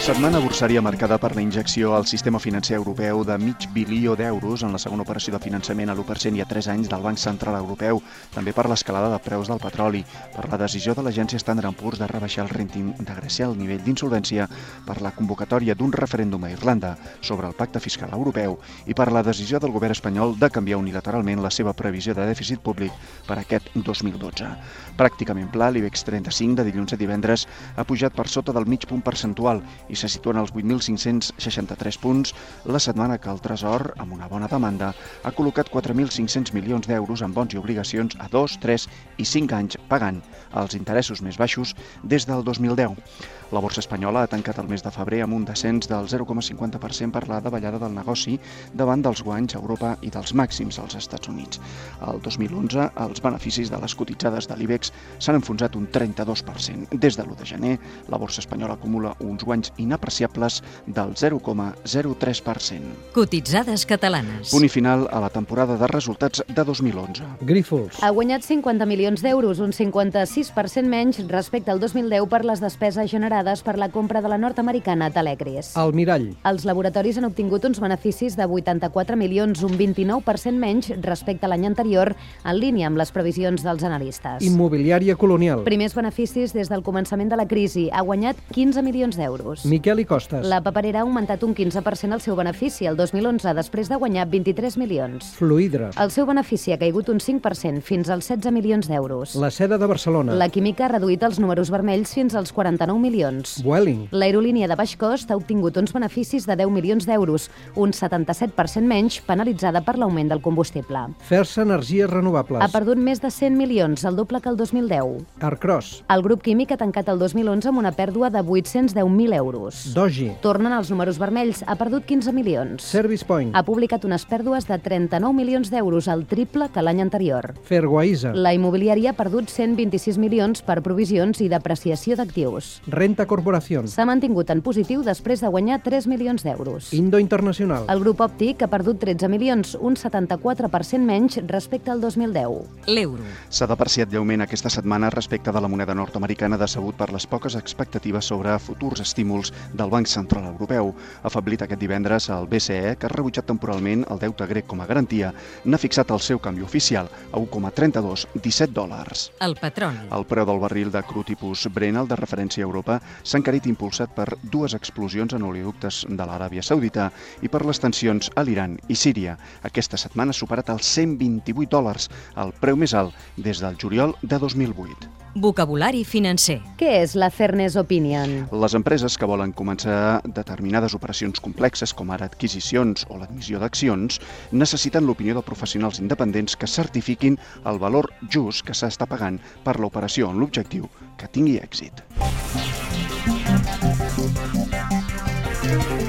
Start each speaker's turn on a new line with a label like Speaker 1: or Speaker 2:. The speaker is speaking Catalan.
Speaker 1: Setmana bursària marcada per la injecció al sistema financer europeu de mig bilió d'euros en la segona operació de finançament a l'1% i a 3 anys del Banc Central Europeu, també per l'escalada de preus del petroli, per la decisió de l'agència Standard Poor's de rebaixar el rating de Grècia al nivell d'insolvència, per la convocatòria d'un referèndum a Irlanda sobre el pacte fiscal europeu i per la decisió del govern espanyol de canviar unilateralment la seva previsió de dèficit públic per aquest 2012. Pràcticament pla, l'IBEX 35 de dilluns a divendres ha pujat per sota del mig punt percentual i se situen als 8.563 punts, la setmana que el Tresor, amb una bona demanda, ha col·locat 4.500 milions d'euros en bons i obligacions a 2, 3 i 5 anys pagant els interessos més baixos des del 2010. La borsa espanyola ha tancat el mes de febrer amb un descens del 0,50% per la davallada del negoci davant dels guanys a Europa i dels màxims als Estats Units. El 2011, els beneficis de les cotitzades de l'IBEX s'han enfonsat un 32%. Des de l'1 de gener, la borsa espanyola acumula uns guanys inapreciables del 0,03%.
Speaker 2: Cotitzades catalanes.
Speaker 1: Punt i final a la temporada de resultats de 2011.
Speaker 3: Grífols.
Speaker 4: Ha guanyat 50 milions d'euros, un 56% menys respecte al 2010 per les despeses generades generades per la compra de la nord-americana Telecris.
Speaker 3: El mirall.
Speaker 4: Els laboratoris han obtingut uns beneficis de 84 milions, un 29% menys respecte a l'any anterior, en línia amb les previsions dels analistes.
Speaker 3: Immobiliària colonial.
Speaker 4: Primers beneficis des del començament de la crisi. Ha guanyat 15 milions d'euros.
Speaker 3: Miquel i Costes.
Speaker 4: La paperera ha augmentat un 15% el seu benefici el 2011, després de guanyar 23 milions.
Speaker 3: Fluidra.
Speaker 4: El seu benefici ha caigut un 5% fins als 16 milions d'euros.
Speaker 3: La seda de Barcelona.
Speaker 4: La química ha reduït els números vermells fins als 49 milions milions.
Speaker 3: Vueling.
Speaker 4: L'aerolínia de baix cost ha obtingut uns beneficis de 10 milions d'euros, un 77% menys, penalitzada per l'augment del combustible.
Speaker 3: Fer-se energies renovables.
Speaker 4: Ha perdut més de 100 milions, el doble que el 2010.
Speaker 3: Arcros.
Speaker 4: El grup químic ha tancat el 2011 amb una pèrdua de 810.000 euros.
Speaker 3: Dogi.
Speaker 4: Tornen als números vermells, ha perdut 15 milions.
Speaker 3: Service Point.
Speaker 4: Ha publicat unes pèrdues de 39 milions d'euros, el triple que l'any anterior.
Speaker 3: Ferguaisa.
Speaker 4: La immobiliària ha perdut 126 milions per provisions i depreciació d'actius.
Speaker 3: Renta Corporación.
Speaker 4: S'ha mantingut en positiu després de guanyar 3 milions d'euros.
Speaker 3: Indo Internacional.
Speaker 4: El grup òptic ha perdut 13 milions, un 74% menys respecte al 2010.
Speaker 2: L'euro.
Speaker 1: S'ha depreciat lleument aquesta setmana respecte de la moneda nord-americana decebut per les poques expectatives sobre futurs estímuls del Banc Central Europeu. Afablit aquest divendres, el BCE, que ha rebutjat temporalment el deute grec com a garantia, n'ha fixat el seu canvi oficial a 1,3217 dòlars.
Speaker 2: El petroli.
Speaker 1: El preu del barril de cru tipus Brent, el de referència a Europa, s'ha encarit impulsat per dues explosions en oleoductes de l'Aràbia Saudita i per les tensions a l'Iran i Síria. Aquesta setmana ha superat els 128 dòlars, el preu més alt des del juliol de 2008.
Speaker 2: Vocabulari financer.
Speaker 4: Què és la Fairness Opinion?
Speaker 1: Les empreses que volen començar determinades operacions complexes, com ara adquisicions o l'admissió d'accions, necessiten l'opinió de professionals independents que certifiquin el valor just que s'està pagant per l'operació en l'objectiu que tingui èxit. Thank you.